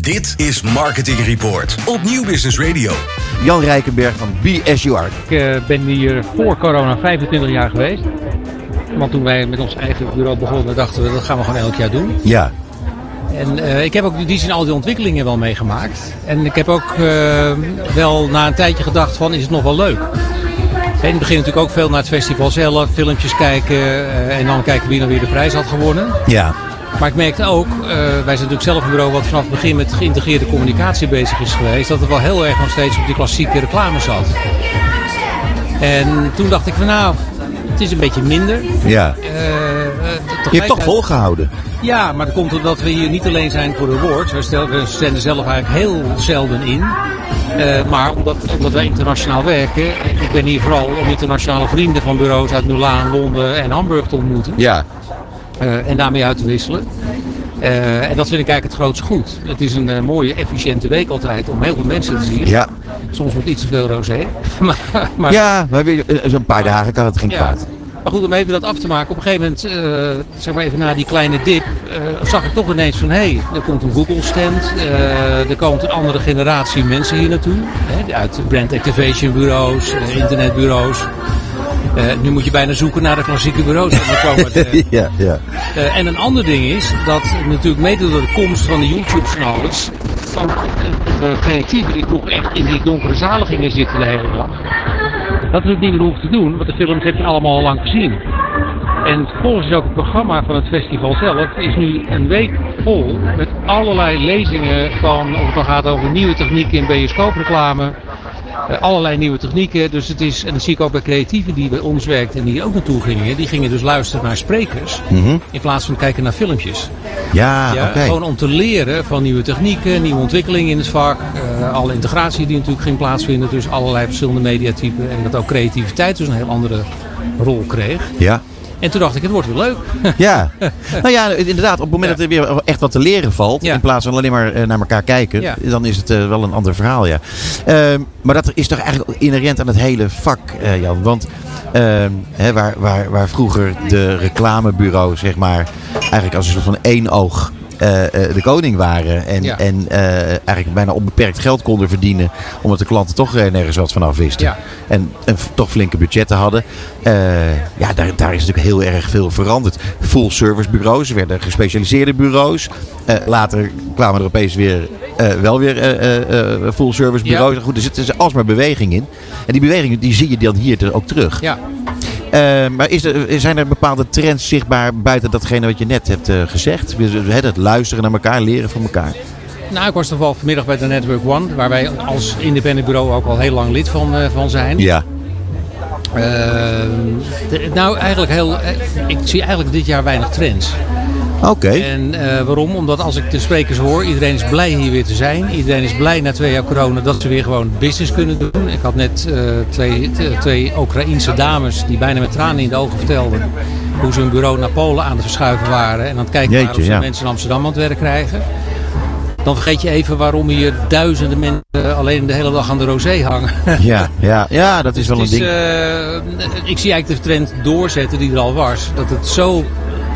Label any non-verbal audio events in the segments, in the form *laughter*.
Dit is Marketing Report op Nieuw Business Radio. Jan Rijkenberg van BSUR. Ik uh, ben hier voor corona 25 jaar geweest. Want toen wij met ons eigen bureau begonnen, dachten we dat gaan we gewoon elk jaar doen. Ja. En uh, ik heb ook in die zin al die ontwikkelingen wel meegemaakt. En ik heb ook uh, wel na een tijdje gedacht van, is het nog wel leuk? In het begin natuurlijk ook veel naar het festival zelf, filmpjes kijken uh, en dan kijken wie dan weer de prijs had gewonnen. Ja. Maar ik merkte ook, uh, wij zijn natuurlijk zelf een bureau wat vanaf het begin met geïntegreerde communicatie bezig is geweest, dat het wel heel erg nog steeds op die klassieke reclame zat. En toen dacht ik van nou, het is een beetje minder. Ja. Uh, Je hebt toch volgehouden. Ja, maar dat komt omdat we hier niet alleen zijn voor de awards. We, stel, we zelf eigenlijk heel zelden in. Uh, maar omdat, omdat wij internationaal werken, ik ben hier vooral om internationale vrienden van bureaus uit Milaan, Londen en Hamburg te ontmoeten. Ja. Uh, en daarmee uit te wisselen. Uh, en dat vind ik eigenlijk het grootste goed. Het is een uh, mooie, efficiënte week altijd om heel veel mensen te zien. Ja. Soms wordt iets te veel rosé. *laughs* maar, maar, ja, maar zo'n paar dagen kan het geen kwaad. Ja. Maar goed, om even dat af te maken. Op een gegeven moment, uh, zeg maar even na die kleine dip, zag ik toch ineens van... hé, hey, er komt een Google-stand. Er komt een andere generatie mensen hier naartoe. Hè, uit brand activation bureaus, internetbureaus. Nu moet je bijna zoeken naar *laughs* de klassieke bureaus. Ja, ja. en een ander ding is dat natuurlijk mede door de komst van de YouTube-kanalen... van de creatieven die toch echt in die donkere zalen gingen zitten de hele dag... Dat is het niet meer hoeft te doen, want de films heb je allemaal al lang gezien. En volgens ook het programma van het festival zelf is nu een week vol met allerlei lezingen van, of het dan gaat over nieuwe technieken in bioscoopreclame, uh, allerlei nieuwe technieken. Dus het is, en dat zie ik ook bij creatieven die bij ons werkten en die ook naartoe gingen, die gingen dus luisteren naar sprekers mm -hmm. in plaats van kijken naar filmpjes. Ja, ja okay. Gewoon om te leren van nieuwe technieken, nieuwe ontwikkelingen in het vak, uh, alle integratie die natuurlijk ging plaatsvinden tussen allerlei verschillende mediatypen en dat ook creativiteit dus een heel andere rol kreeg. Ja. En toen dacht ik, het wordt weer leuk. *laughs* Ja, *laughs* nou ja, inderdaad. Op het moment ja. dat er weer echt wat te leren valt, ja. in plaats van alleen maar naar elkaar kijken, ja. dan is het uh, wel een ander verhaal, ja. Uh, maar dat is toch eigenlijk inherent aan het hele vak, uh, Jan. Want hè, waar, waar, waar vroeger de reclamebureaus, zeg maar, eigenlijk als een soort van één oog de koning waren. En, Ja. en uh, eigenlijk bijna onbeperkt geld konden verdienen. Omdat de klanten toch nergens wat van af wisten. Ja. En, en toch flinke budgetten hadden. ja, daar, daar is natuurlijk heel erg veel veranderd. Full service bureaus werden gespecialiseerde bureaus. later kwamen er opeens weer wel weer full service bureaus. Ja. Goed, er zit dus alsmaar beweging in. En die beweging die zie je dan hier ook terug. Ja. Uh, maar is er, zijn er bepaalde trends zichtbaar buiten datgene wat je net hebt uh, gezegd? Het luisteren naar elkaar, leren van elkaar. Nou, ik was toevallig vanmiddag bij de Network One, waar wij als independent bureau ook al heel lang lid van, van zijn. Ja. nou, eigenlijk heel. Ik zie eigenlijk dit jaar weinig trends. Oké. Okay. En uh, waarom? Omdat als ik de sprekers hoor, iedereen is blij hier weer te zijn. Iedereen is blij na twee jaar corona dat ze weer gewoon business kunnen doen. Ik had net uh, twee, twee Oekraïense dames die bijna met tranen in de ogen vertelden hoe ze hun bureau naar Polen aan het verschuiven waren. En aan het kijken waren of ze ja. mensen in Amsterdam aan het werk krijgen. Dan vergeet je even waarom hier duizenden mensen alleen de hele dag aan de rosé hangen. *laughs* Ja, ja, ja dat is wel een is, ding. Uh, ik zie eigenlijk de trend doorzetten die er al was. Dat het zo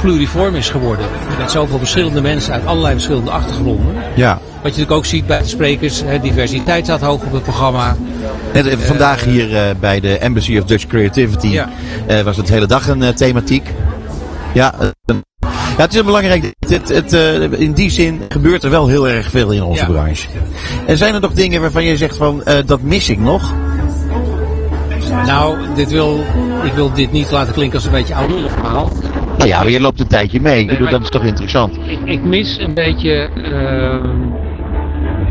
pluriform is geworden. Met zoveel verschillende mensen uit allerlei verschillende achtergronden. Ja. Wat je natuurlijk ook ziet bij de sprekers, hè, diversiteit staat hoog op het programma. Net, uh, vandaag hier uh, bij de Embassy of Dutch Creativity ja. uh, was het hele dag een thematiek. Ja, ja, het is belangrijk. Het, het, het, in die zin gebeurt er wel heel erg veel in onze Ja. branche. En zijn er nog dingen waarvan je zegt van dat mis ik nog? Nou, dit wil, ik wil dit niet laten klinken als een beetje ouderlijk verhaal. Nou ja, maar je loopt een tijdje mee. Ik bedoel, dat is toch interessant? Ik, ik mis een beetje uh,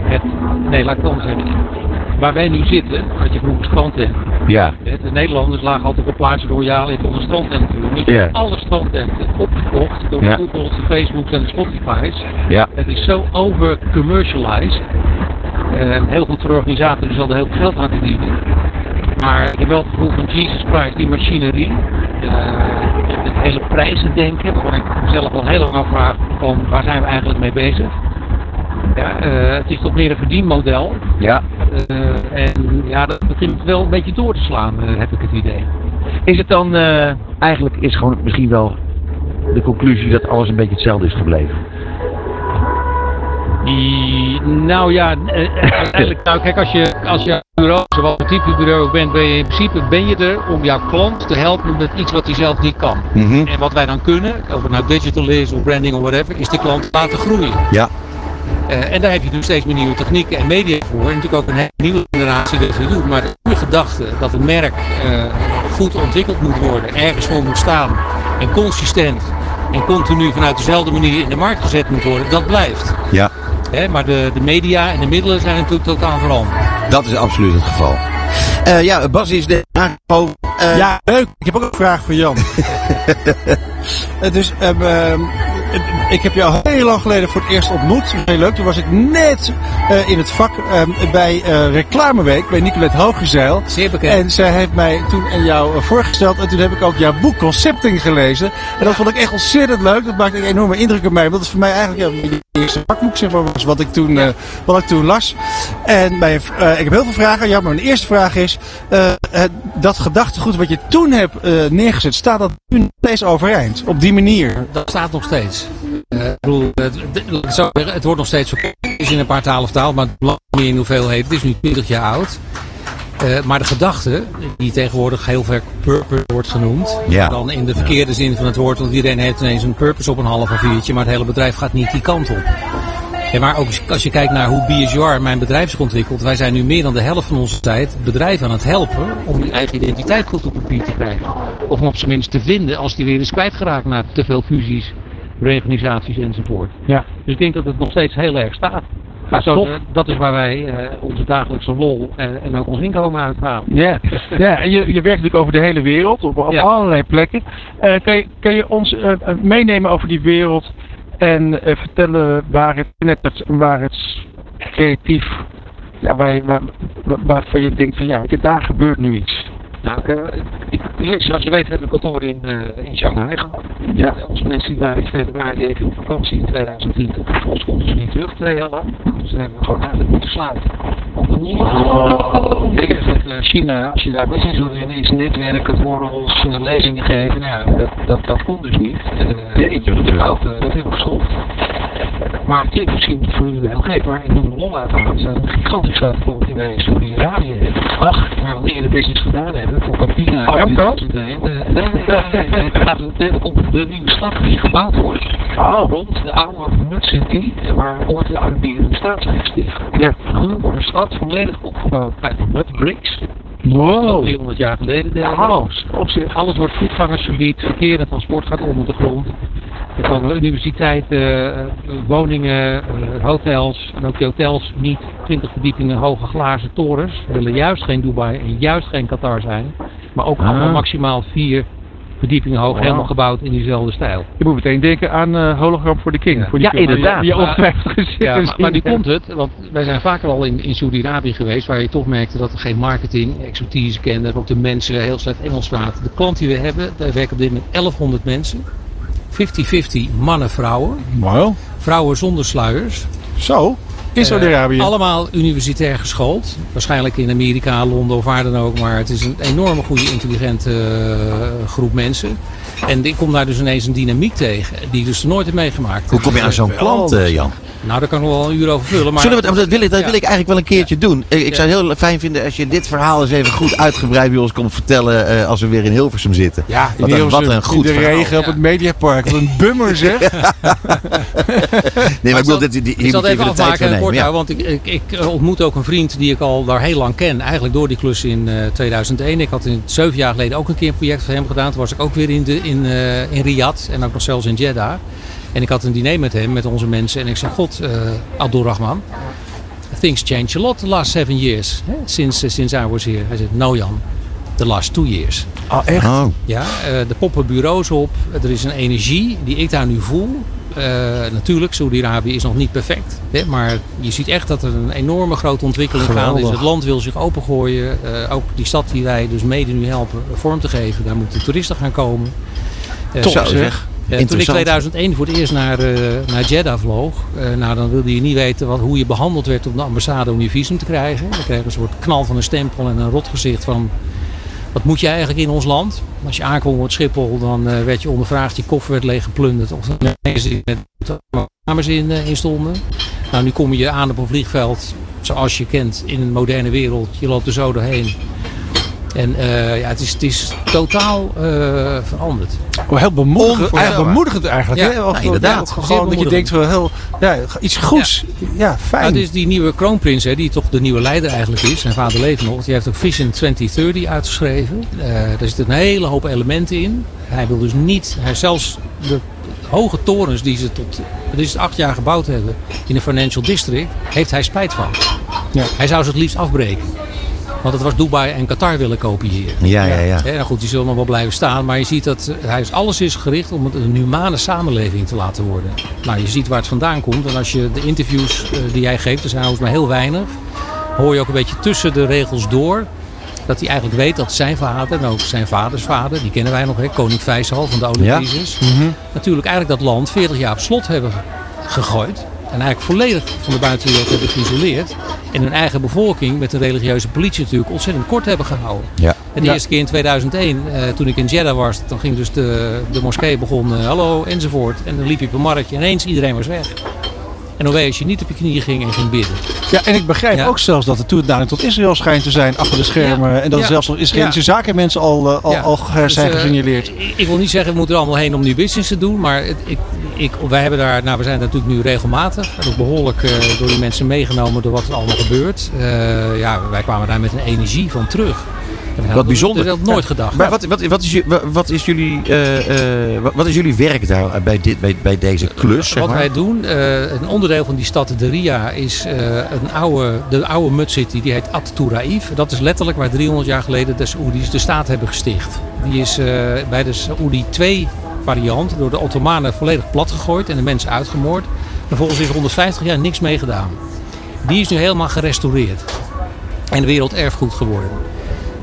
het. Nee, laat ik het anders zeggen. Waar wij nu zitten, had je vroeger strandtenten. Ja. De Nederlanders lagen altijd op plaatsen royaal in onze strandtenten. Ja. alle strandtenten opgekocht door Ja. de Facebooks en de Spotify's. Ja. Het is zo over-commercialized. Uh, heel goed voor organisator, die zal er heel veel geld aan verdienen. Maar ik heb wel het gevoel van Jesus Christ, die machinerie. Uh, het hele prijzen denken, waar ik mezelf al heel lang afvraag van waar zijn we eigenlijk mee bezig. Ja, uh, het is toch meer een verdienmodel. Ja. Uh, en ja, dat begint wel een beetje door te slaan, heb ik het idee. Is het dan eigenlijk is gewoon misschien wel de conclusie dat alles een beetje hetzelfde is gebleven? Die, nou ja, eigenlijk, nou, kijk, als je, als je bureau, zoals een type bureau bent, ben je in principe ben je er om jouw klant te helpen met iets wat hij zelf niet kan. Mhm. En wat wij dan kunnen, of het nou digital is of branding of whatever, is de klant laten groeien. Ja. Uh, en daar heb je dus steeds meer nieuwe technieken en media voor. En natuurlijk ook een hele nieuwe generatie dat doet. Maar de gedachte dat het merk uh, goed ontwikkeld moet worden, ergens voor moet staan en consistent en continu vanuit dezelfde manier in de markt gezet moet worden, dat blijft. Ja. Hè, maar de, de media en de middelen zijn natuurlijk totaal veranderd. Dat is absoluut het geval. Uh, ja, Bas is de aangeschoven. Uh... Ja, leuk. Ik heb ook een vraag voor Jan. *laughs* dus um, ik heb jou heel lang geleden voor het eerst ontmoet. Heel leuk. Toen was ik net uh, in het vak uh, bij uh, Reclameweek bij Nicolette Hooggezeil. Zeer bekend. En zij heeft mij toen aan jou voorgesteld. En toen heb ik ook jouw boek Concepting gelezen. En dat vond ik echt ontzettend leuk. Dat maakte een enorme indruk op mij. Want dat is voor mij eigenlijk ja, het eerste vakboek zeg maar, was wat ik toen, wat ik toen las. En mijn, ik heb heel veel vragen aan jou. Maar mijn eerste vraag is. dat gedachtegoed wat je toen hebt neergezet. Staat dat nu nog steeds overeind? Op die manier? Dat staat nog steeds. Uh, bedoel, het, het, wordt nog steeds verkocht in een paar talen vertaald, maar het belangrijk meer in hoeveelheid. Het is nu 20 jaar oud. Uh, maar de gedachte, die tegenwoordig heel vaak purpose wordt genoemd, ja. dan in de verkeerde zin van het woord, want iedereen heeft ineens een purpose op een half of viertje, maar het hele bedrijf gaat niet die kant op. Ja, maar ook als je kijkt naar hoe BSR mijn bedrijf zich ontwikkelt, wij zijn nu meer dan de helft van onze tijd bedrijven aan het helpen om die eigen identiteit goed op papier te krijgen. Of om op zijn minst te vinden als die weer is kwijtgeraakt na te veel fusies reorganisaties enzovoort. Ja. Dus ik denk dat het nog steeds heel erg staat. Maar zo, dat is waar wij uh, onze dagelijkse lol en, en ook ons inkomen uithalen. Ja, ja en je, je werkt natuurlijk over de hele wereld, op, op ja. allerlei plekken. Uh, kan, je, kan je ons meenemen over die wereld en vertellen waar het, net waar het creatief, ja, waar, waar, waarvan je denkt van ja, daar gebeurt nu iets. Nou, ik, ik, zoals je weet heb ik kantoor in, uh, in Shanghai gehad. Ja. Onze mensen die daar in februari even op vakantie in 2020. Vervolgens konden ze niet terug, twee jaar lang. Dus dan hebben gewoon eigenlijk moeten sluiten. Ik denk dat uh, China, als je daar business doet, ineens netwerken, borrels, uh, lezingen geven. Nou, dat, dat, dat kon dus niet. Uh, dat, dat hebben we gestopt. Maar klinkt misschien voor u heel gek, maar ik noem de lol. Het een gigantisch bijvoorbeeld in wij Saudi-Arabië Ach, waar we eerder business gedaan hebben voor papier. Oh, ja, dat? Nee, nee, nee. Het komt de nieuwe stad die gebouwd wordt. Oh. Rond de oude Mud City, waar ooit de Arabieren de staat zijn gesticht. Ja. Nu wordt een stad volledig opgebouwd uit Mud Bricks. Wow. 400 jaar geleden. Wow. Alles wordt voetgangersgebied, verkeer en transport gaat onder de grond. Er komen universiteiten, uh, woningen, uh, hotels en ook die hotels niet 20 verdiepingen hoge glazen torens. We willen juist geen Dubai en juist geen Qatar zijn. Maar ook ah. allemaal maximaal vier verdiepingen hoog, wow. helemaal gebouwd in diezelfde stijl. Je moet meteen denken aan uh, Hologram voor de King. Ja, voor die ja inderdaad. Die gezien ja, maar, maar nu komt het, want wij zijn vaker al in, in Saudi-Arabië geweest, waar je toch merkte dat er geen marketing, expertise kende, dat ook de mensen heel slecht Engels praten. De klant die we hebben, daar werken op dit moment 1100 mensen. 50-50 mannen, vrouwen. Wow. Vrouwen zonder sluiers. Zo, in Saudi-Arabië. Uh, allemaal universitair geschoold. Waarschijnlijk in Amerika, Londen of waar dan ook. Maar het is een enorme goede, intelligente uh, groep mensen. En ik kom daar dus ineens een dynamiek tegen. Die ik dus nooit heb meegemaakt. Hoe kom je aan zo'n klant, uh, Jan? Nou, daar kan ik nog wel een uur over vullen. Maar... Zullen we, dat wil, ik, dat ja. wil ik eigenlijk wel een keertje ja. doen. Ik, ik zou het heel fijn vinden als je dit verhaal eens even goed uitgebreid bij ons komt vertellen. Uh, als we weer in Hilversum zitten. Ja, wat, een, wat een goed de verhaal. regen op het Mediapark. Wat een bummer zeg. *laughs* nee, maar ik wil dit, die, ik zal het even afmaken kort ja. want ik, ik, ik, ontmoet ook een vriend die ik al daar heel lang ken. Eigenlijk door die klus in uh, 2001. Ik had in zeven jaar geleden ook een keer een project voor hem gedaan. Toen was ik ook weer in, de, in, uh, in Riyadh en ook nog zelfs in Jeddah. En ik had een diner met hem, met onze mensen. En ik zei, god, uh, Abdul Rahman, things change a lot the last seven years. Hè, since, uh, since I was here. Hij zei, no Jan, the last two years. Oh, echt? Oh. Ja, uh, er poppen bureaus op. Er is een energie die ik daar nu voel. Uh, natuurlijk, Saudi-Arabië is nog niet perfect. Hè, maar je ziet echt dat er een enorme grote ontwikkeling gaande is. Het land wil zich opengooien. Uh, ook die stad die wij dus mede nu helpen vorm te geven. Daar moeten toeristen gaan komen. Top zeg. zeg. Uh, toen ik 2001 voor het eerst naar, uh, naar Jeddah vloog, uh, nou, dan wilde je niet weten wat, hoe je behandeld werd op de ambassade om je visum te krijgen. Dan kreeg je een soort knal van een stempel en een rotgezicht van wat moet je eigenlijk in ons land? Als je aankwam op Schiphol, dan werd je ondervraagd, je koffer werd leeg geplunderd of er mensen met kamers in, in stonden. Nou, nu kom je aan op een vliegveld zoals je kent in een moderne wereld. Je loopt er zo doorheen. En uh, ja, het is, het is totaal uh, veranderd. Oh, heel bemoedigend, eigenlijk bemoedigend eigenlijk. Ja, hè? Nou, inderdaad. Ja, gewoon dat je denkt, wel heel, ja, iets goeds. Ja, ja fijn. Nou, is die nieuwe kroonprins, hè, die toch de nieuwe leider eigenlijk is. Zijn vader leeft nog. Die heeft ook Vision 2030 uitgeschreven. Uh, daar zitten een hele hoop elementen in. Hij wil dus niet, hij zelfs de hoge torens die ze tot het is acht jaar gebouwd hebben in de Financial District, heeft hij spijt van. Ja. Hij zou ze het liefst afbreken. Want het was Dubai en Qatar willen kopiëren. Ja, ja, ja. nou goed, die zullen nog wel blijven staan. Maar je ziet dat hij is, alles is gericht om het een humane samenleving te laten worden. Nou, je ziet waar het vandaan komt. En als je de interviews uh, die jij geeft, er zijn overigens maar heel weinig. Hoor je ook een beetje tussen de regels door. Dat hij eigenlijk weet dat zijn vader, en ook zijn vaders vader, die kennen wij nog, hè, koning Faisal van de oliecrisis. Ja. Mm -hmm. Natuurlijk eigenlijk dat land 40 jaar op slot hebben gegooid. En eigenlijk volledig van de buitenwereld hebben geïsoleerd. En hun eigen bevolking met een religieuze politie natuurlijk ontzettend kort hebben gehouden. Ja. En de ja. eerste keer in 2001, uh, toen ik in Jeddah was, dan ging dus de, de moskee begon, uh, hallo enzovoort. En dan liep je op een marktje en ineens iedereen was weg. En dan je als je niet op je knieën ging en ging bidden. Ja, en ik begrijp ja. ook zelfs dat de toenadering tot Israël schijnt te zijn achter de schermen. Ja. En dat ja. zelfs nog Israëlische ja. zaken mensen al, uh, al, al zijn dus, uh, gesignaleerd. Ik, ik wil niet zeggen we moeten er allemaal heen om nu business te doen. Maar het, ik, ik, wij hebben daar, nou we zijn natuurlijk nu regelmatig. Ook behoorlijk uh, door die mensen meegenomen door wat er allemaal gebeurt. ja, wij kwamen daar met een energie van terug. Wat bijzonder. Dat had nooit gedacht. Maar wat, wat, wat, is, wat, is jullie, uh, uh, wat is jullie werk daar bij, dit, bij, bij deze klus? Zeg wat maar? wij doen, uh, een onderdeel van die stad de Ria is een oude, de oude Mud City. Die heet At Turaif. Dat is letterlijk waar 300 jaar geleden de Saoedi's de staat hebben gesticht. Die is bij de Saoedi 2 variant door de Ottomanen volledig plat gegooid en de mensen uitgemoord. Vervolgens is er 150 jaar niks mee gedaan. Die is nu helemaal gerestaureerd. En werelderfgoed geworden.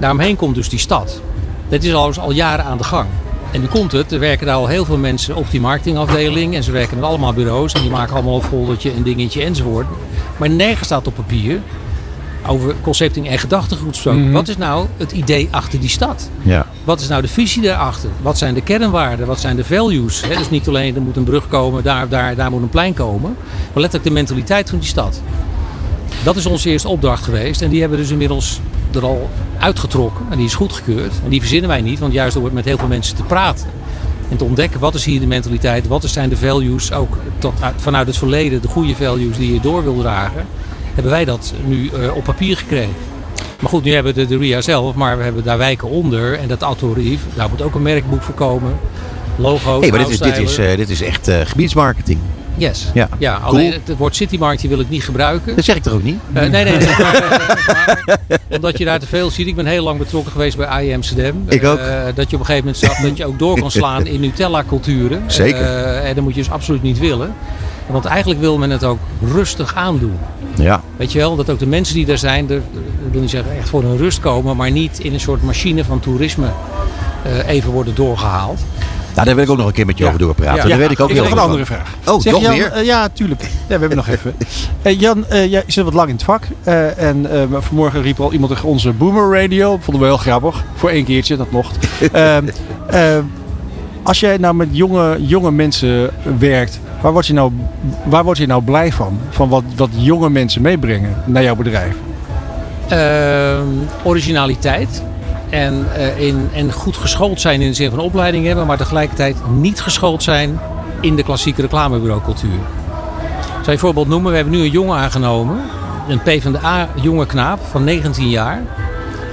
Daaromheen komt dus die stad. Dat is al, al jaren aan de gang. En nu komt het, er werken daar al heel veel mensen op die marketingafdeling. En ze werken met allemaal bureaus. En die maken allemaal een foldertje, een dingetje enzovoort. Maar nergens staat op papier over concepting en gedachtegoed gesproken. Mm-hmm. Wat is nou het idee achter die stad? Ja. Wat is nou de visie daarachter? Wat zijn de kernwaarden? Wat zijn de values? He, dus niet alleen er moet een brug komen, daar, daar, daar moet een plein komen. Maar letterlijk de mentaliteit van die stad. Dat is onze eerste opdracht geweest. En die hebben we dus inmiddels er al uitgetrokken. En die is goedgekeurd. En die verzinnen wij niet, want juist door met heel veel mensen te praten. En te ontdekken wat is hier de mentaliteit, wat zijn de values, ook tot, vanuit het verleden, de goede values die je door wil dragen. Hebben wij dat nu uh, op papier gekregen. Maar goed, nu hebben we de, de RIA zelf, maar we hebben daar wijken onder. En dat Autorief, daar moet ook een merkboek voor komen. Logo. Hey, maar dit is, dit, is, uh, dit is echt uh, gebiedsmarketing. Yes. Ja, ja alleen cool. het woord citymarkt wil ik niet gebruiken. Dat zeg ik toch ook niet? Uh, nee, nee. nee maar, omdat je daar te veel ziet. Ik ben heel lang betrokken geweest bij IE Amsterdam. Ik ook. Uh, dat je op een gegeven moment zag dat je ook door kan slaan in Nutella-culturen. Zeker. Uh, en dat moet je dus absoluut niet willen. Want eigenlijk wil men het ook rustig aandoen. Ja. Weet je wel, dat ook de mensen die daar zijn, er, ik wil niet zeggen echt voor hun rust komen, maar niet in een soort machine van toerisme even worden doorgehaald. Nou, daar wil ik ook nog een keer met je ja. over doorpraten. Ja. Daar weet ik ook ik heel heb nog een andere vraag. Oh, zeg nog Jan, meer? Uh, ja, tuurlijk. Ja, we hebben nog *laughs* even. Uh, Jan, uh, jij zit wat lang in het vak. en vanmorgen riep al iemand tegen onze Boomer Radio. Vonden we heel grappig. Voor één keertje, dat mocht. *laughs* als jij nou met jonge, jonge mensen werkt, waar word, je nou, waar word je nou blij van? Van wat, wat jonge mensen meebrengen naar jouw bedrijf? originaliteit. En, uh, in, en goed geschoold zijn in de zin van opleiding hebben, maar tegelijkertijd niet geschoold zijn in de klassieke reclamebureaucultuur. Ik zal je een voorbeeld noemen. We hebben nu een jongen aangenomen, een PvdA jonge knaap van 19 jaar.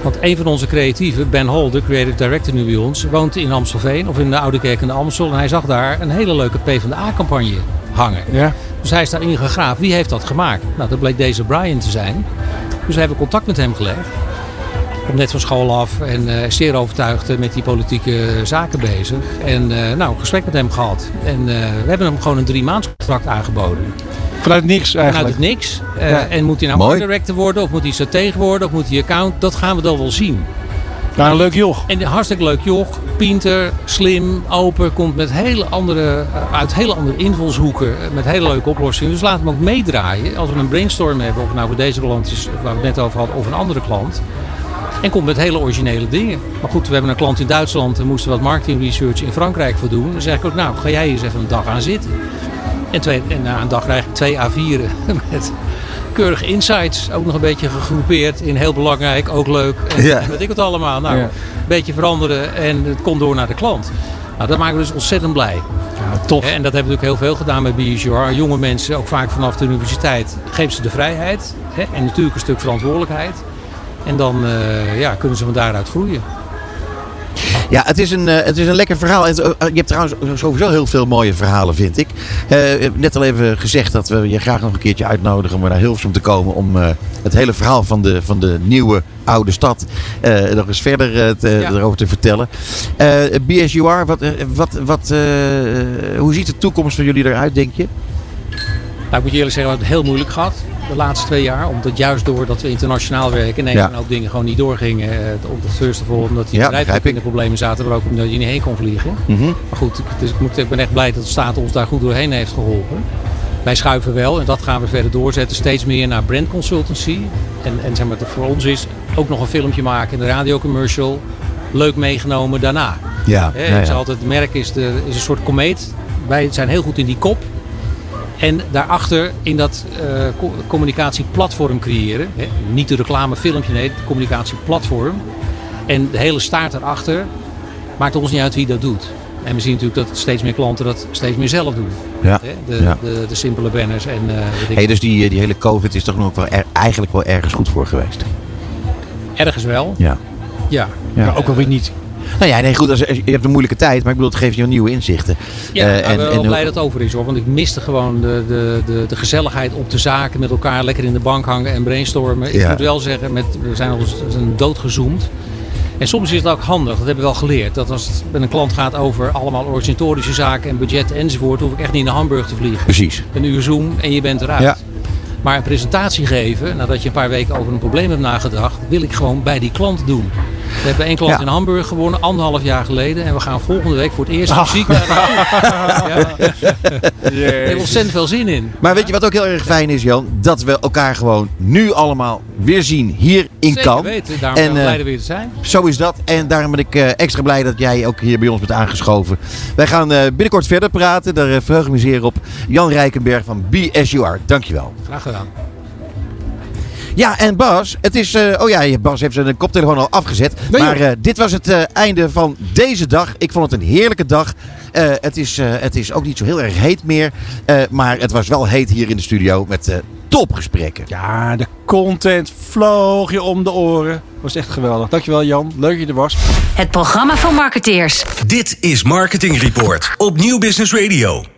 Want een van onze creatieven, Ben Holder, creative director nu bij ons, woont in Amstelveen of in de Oude Kerk in de Amstel. En hij zag daar een hele leuke PvdA-campagne hangen. Ja. Dus hij is daarin gegraven. Wie heeft dat gemaakt? Nou, dat bleek deze Brian te zijn. Dus we hebben contact met hem gelegd komt net van school af en uh, zeer overtuigd met die politieke zaken bezig. En uh, nou, een gesprek met hem gehad. En uh, we hebben hem gewoon een drie maand contract aangeboden. Vanuit niks eigenlijk? Vanuit het niks. Ja. En moet hij nou art director worden of moet hij stratege worden of moet hij account? Dat gaan we dan wel zien. Nou, een leuk joch. En een hartstikke leuk joch. Pinter, slim, open. Komt met hele andere, uit hele andere invalshoeken. Met hele leuke oplossingen. Dus laat hem ook meedraaien. Als we een brainstorm hebben. Of nou voor deze klant is waar we het net over hadden. Of een andere klant. En komt met hele originele dingen. Maar goed, we hebben een klant in Duitsland. We moesten wat marketing research in Frankrijk voor doen. Dan zeg ik ook, nou, ga jij eens even een dag aan zitten. En, twee, en na een dag krijg ik twee A4'en *laughs* met keurige insights. Ook nog een beetje gegroepeerd in heel belangrijk, ook leuk. En, ja. weet ik het allemaal. Nou, een beetje veranderen en het komt door naar de klant. Nou, dat maken we dus ontzettend blij. Ja, tof. En dat hebben we natuurlijk heel veel gedaan met BSR. Jonge mensen, ook vaak vanaf de universiteit, geven ze de vrijheid. Hè? En natuurlijk een stuk verantwoordelijkheid. En dan uh, ja, kunnen ze van daaruit groeien. Ja, het is een, uh, het is een lekker verhaal. En, uh, je hebt trouwens sowieso heel veel mooie verhalen, vind ik. Uh, net al even gezegd dat we je graag nog een keertje uitnodigen om naar Hilversum te komen. Om het hele verhaal van de, van de nieuwe oude stad nog eens verder te, ja. erover te vertellen. BSUR, wat, wat, wat, hoe ziet de toekomst van jullie eruit, denk je? Nou, ik moet je eerlijk zeggen, we hebben het heel moeilijk gehad de laatste twee jaar. Omdat juist doordat we internationaal werken, ja. ook dingen gewoon niet doorgingen. Op het first of all, omdat die ja, bedrijven in de problemen zaten, maar ook omdat je niet heen kon vliegen. Mm -hmm. Maar goed, dus ik, moet, ik ben echt blij dat de staat ons daar goed doorheen heeft geholpen. Wij schuiven wel, en dat gaan we verder doorzetten, steeds meer naar brand consultancy. En, en zeg maar, voor ons is ook nog een filmpje maken in de radiocommercial. Leuk meegenomen daarna. Ja, He, ja, ja. altijd, het merk is, de, is een soort komeet. Wij zijn heel goed in die kop. En daarachter in dat uh, communicatieplatform creëren. Hè? Niet de reclamefilmpje, nee, het communicatieplatform. En de hele staart erachter maakt ons niet uit wie dat doet. En we zien natuurlijk dat steeds meer klanten dat steeds meer zelf doen. Ja. De, ja. de, de, simpele banners. En, uh, hey, dus die, die hele COVID is toch nog wel er, eigenlijk wel ergens goed voor geweest? Ergens wel. Ja. Ja. ja. Maar ook alweer niet. Nou ja, nee, goed, als, je hebt een moeilijke tijd, maar ik bedoel, het geeft je nieuwe inzichten. Ja, uh, en, ik ben wel blij dat het over is hoor, want ik miste gewoon de, de, de, de, gezelligheid op de zaken met elkaar lekker in de bank hangen en brainstormen. Ik ja. moet wel zeggen, met, we zijn al zijn doodgezoomd. En soms is het ook handig, dat hebben we wel geleerd. Dat als het met een klant gaat over allemaal organisatorische zaken en budget enzovoort, hoef ik echt niet naar Hamburg te vliegen. Precies. Een uur Zoom en je bent eruit. Ja. Maar een presentatie geven, nadat je een paar weken over een probleem hebt nagedacht, wil ik gewoon bij die klant doen. We hebben één klant ja. in Hamburg gewonnen, anderhalf jaar geleden. En we gaan volgende week voor het eerst fysiek naar *laughs* ja. Hebben ontzettend veel zin in. Maar weet je wat ook heel erg fijn is, Jan? Dat we elkaar gewoon nu allemaal weer zien hier in Zeker Kan. weten, daarom ben ik blij er weer te zijn. Zo is dat. En daarom ben ik uh, extra blij dat jij ook hier bij ons bent aangeschoven. Wij gaan uh, binnenkort verder praten. Daar verheug ik me zeer op. Jan Rijkenberg van BSUR. Dankjewel. Graag gedaan. Ja, en Bas, het is. Uh, oh ja, Bas heeft zijn koptelefoon al afgezet. Nee, maar uh, dit was het uh, einde van deze dag. Ik vond het een heerlijke dag. het, is, het is ook niet zo heel erg heet meer. maar het was wel heet hier in de studio met topgesprekken. Ja, de content vloog je om de oren. Was echt geweldig. Dankjewel Jan. Leuk dat je er was. Het programma van marketeers. Dit is Marketing Report op Nieuw Business Radio.